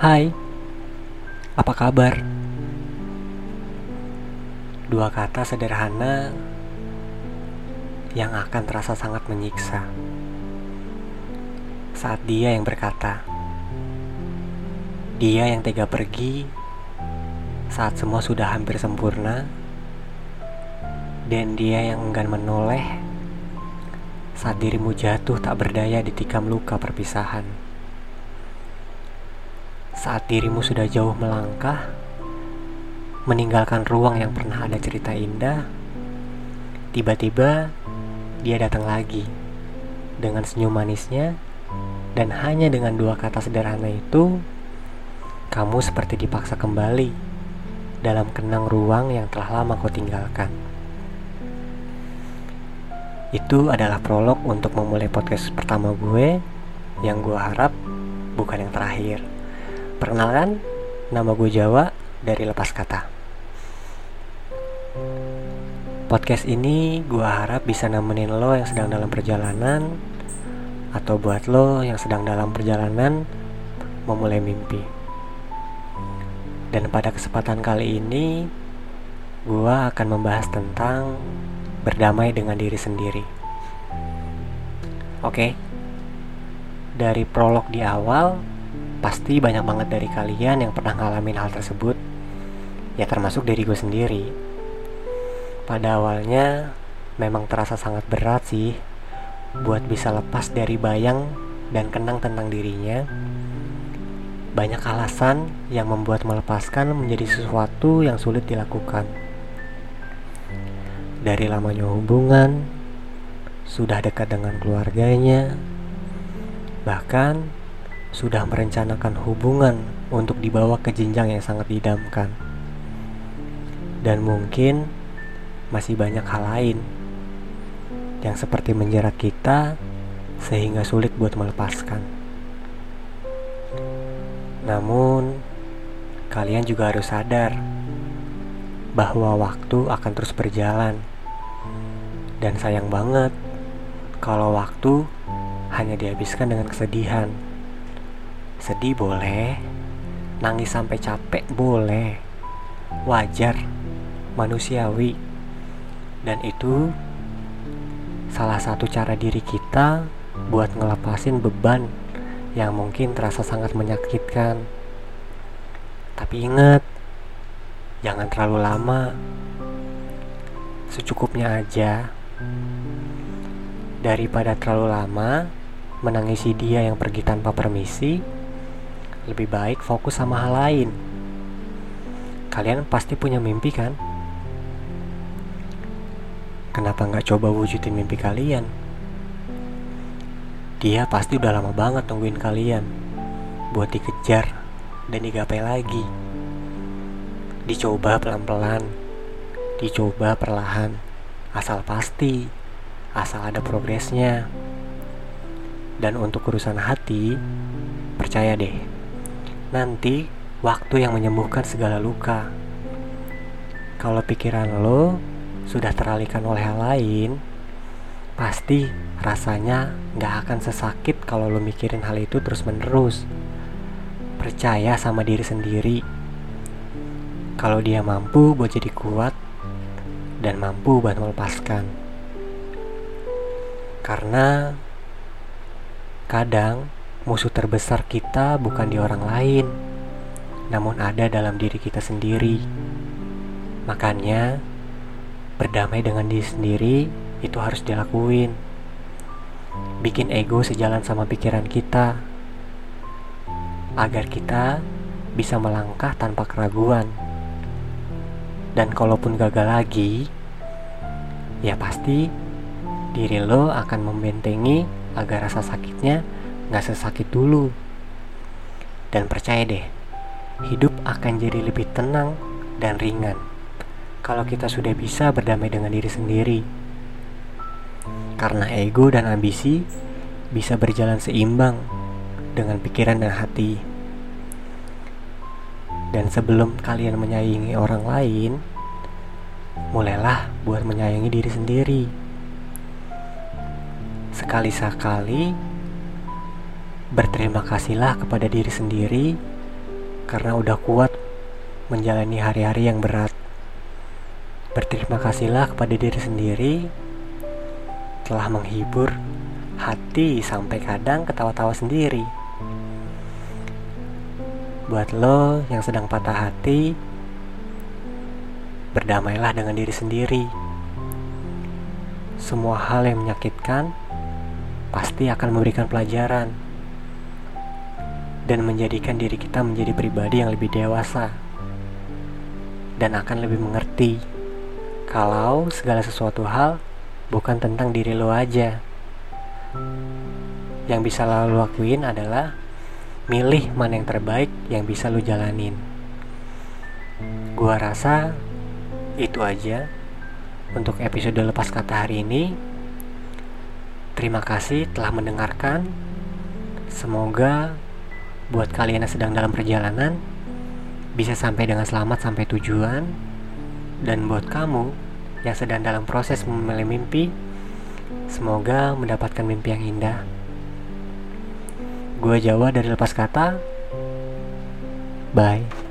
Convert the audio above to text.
Hai, apa kabar? Dua kata sederhana yang akan terasa sangat menyiksa saat dia yang berkata, dia yang tega pergi saat semua sudah hampir sempurna, dan dia yang enggan menoleh saat dirimu jatuh tak berdaya ditikam luka perpisahan. Saat dirimu sudah jauh melangkah, meninggalkan ruang yang pernah ada cerita indah, tiba-tiba dia datang lagi dengan senyum manisnya dan hanya dengan dua kata sederhana itu kamu seperti dipaksa kembali dalam kenang ruang yang telah lama kau tinggalkan. Itu adalah prolog untuk memulai podcast pertama gue yang gue harap bukan yang terakhir. Perkenalkan, nama gue Jawa dari Lepas Kata. Podcast ini gue harap bisa nemenin lo yang sedang dalam perjalanan Atau buat lo yang sedang dalam perjalanan memulai mimpi. Dan pada kesempatan kali ini Gue akan membahas tentang berdamai dengan diri sendiri. Oke? Dari prolog di awal Pasti banyak banget dari kalian yang pernah ngalamin hal tersebut Ya termasuk dari gue sendiri pada awalnya memang terasa sangat berat sih buat bisa lepas dari bayang dan kenang tentang dirinya. Banyak alasan yang membuat melepaskan menjadi sesuatu yang sulit dilakukan. Dari lamanya hubungan, sudah dekat dengan keluarganya, bahkan sudah merencanakan hubungan untuk dibawa ke jenjang yang sangat didamkan. Dan mungkin masih banyak hal lain yang seperti menjerat kita sehingga sulit buat melepaskan. Namun, kalian juga harus sadar bahwa waktu akan terus berjalan. Dan sayang banget kalau waktu hanya dihabiskan dengan kesedihan. Sedih boleh, nangis sampai capek boleh. Wajar, manusiawi dan itu salah satu cara diri kita buat ngelepasin beban yang mungkin terasa sangat menyakitkan. Tapi ingat, jangan terlalu lama. Secukupnya aja. Daripada terlalu lama menangisi dia yang pergi tanpa permisi, lebih baik fokus sama hal lain. Kalian pasti punya mimpi kan? Kenapa nggak coba wujudin mimpi kalian? Dia pasti udah lama banget tungguin kalian buat dikejar dan digapai lagi. Dicoba pelan-pelan, dicoba perlahan, asal pasti, asal ada progresnya. Dan untuk urusan hati, percaya deh, nanti waktu yang menyembuhkan segala luka. Kalau pikiran lo sudah teralihkan oleh hal lain, pasti rasanya gak akan sesakit kalau lo mikirin hal itu terus-menerus. Percaya sama diri sendiri. Kalau dia mampu buat jadi kuat dan mampu buat melepaskan. Karena kadang musuh terbesar kita bukan di orang lain, namun ada dalam diri kita sendiri. Makanya, Berdamai dengan diri sendiri itu harus dilakuin. Bikin ego sejalan sama pikiran kita. Agar kita bisa melangkah tanpa keraguan. Dan kalaupun gagal lagi, ya pasti diri lo akan membentengi agar rasa sakitnya gak sesakit dulu. Dan percaya deh, hidup akan jadi lebih tenang dan ringan kalau kita sudah bisa berdamai dengan diri sendiri. Karena ego dan ambisi bisa berjalan seimbang dengan pikiran dan hati. Dan sebelum kalian menyayangi orang lain, mulailah buat menyayangi diri sendiri. Sekali-sekali Berterima kasihlah kepada diri sendiri karena udah kuat menjalani hari-hari yang berat. Berterima kasihlah kepada diri sendiri telah menghibur hati sampai kadang ketawa-tawa sendiri. Buat lo yang sedang patah hati, berdamailah dengan diri sendiri. Semua hal yang menyakitkan pasti akan memberikan pelajaran dan menjadikan diri kita menjadi pribadi yang lebih dewasa dan akan lebih mengerti kalau segala sesuatu hal bukan tentang diri lo aja. Yang bisa lo lakuin adalah milih mana yang terbaik yang bisa lo jalanin. Gua rasa itu aja untuk episode lepas kata hari ini. Terima kasih telah mendengarkan. Semoga buat kalian yang sedang dalam perjalanan bisa sampai dengan selamat sampai tujuan. Dan buat kamu yang sedang dalam proses memilih mimpi semoga mendapatkan mimpi yang indah. Gue Jawa dari lepas kata. Bye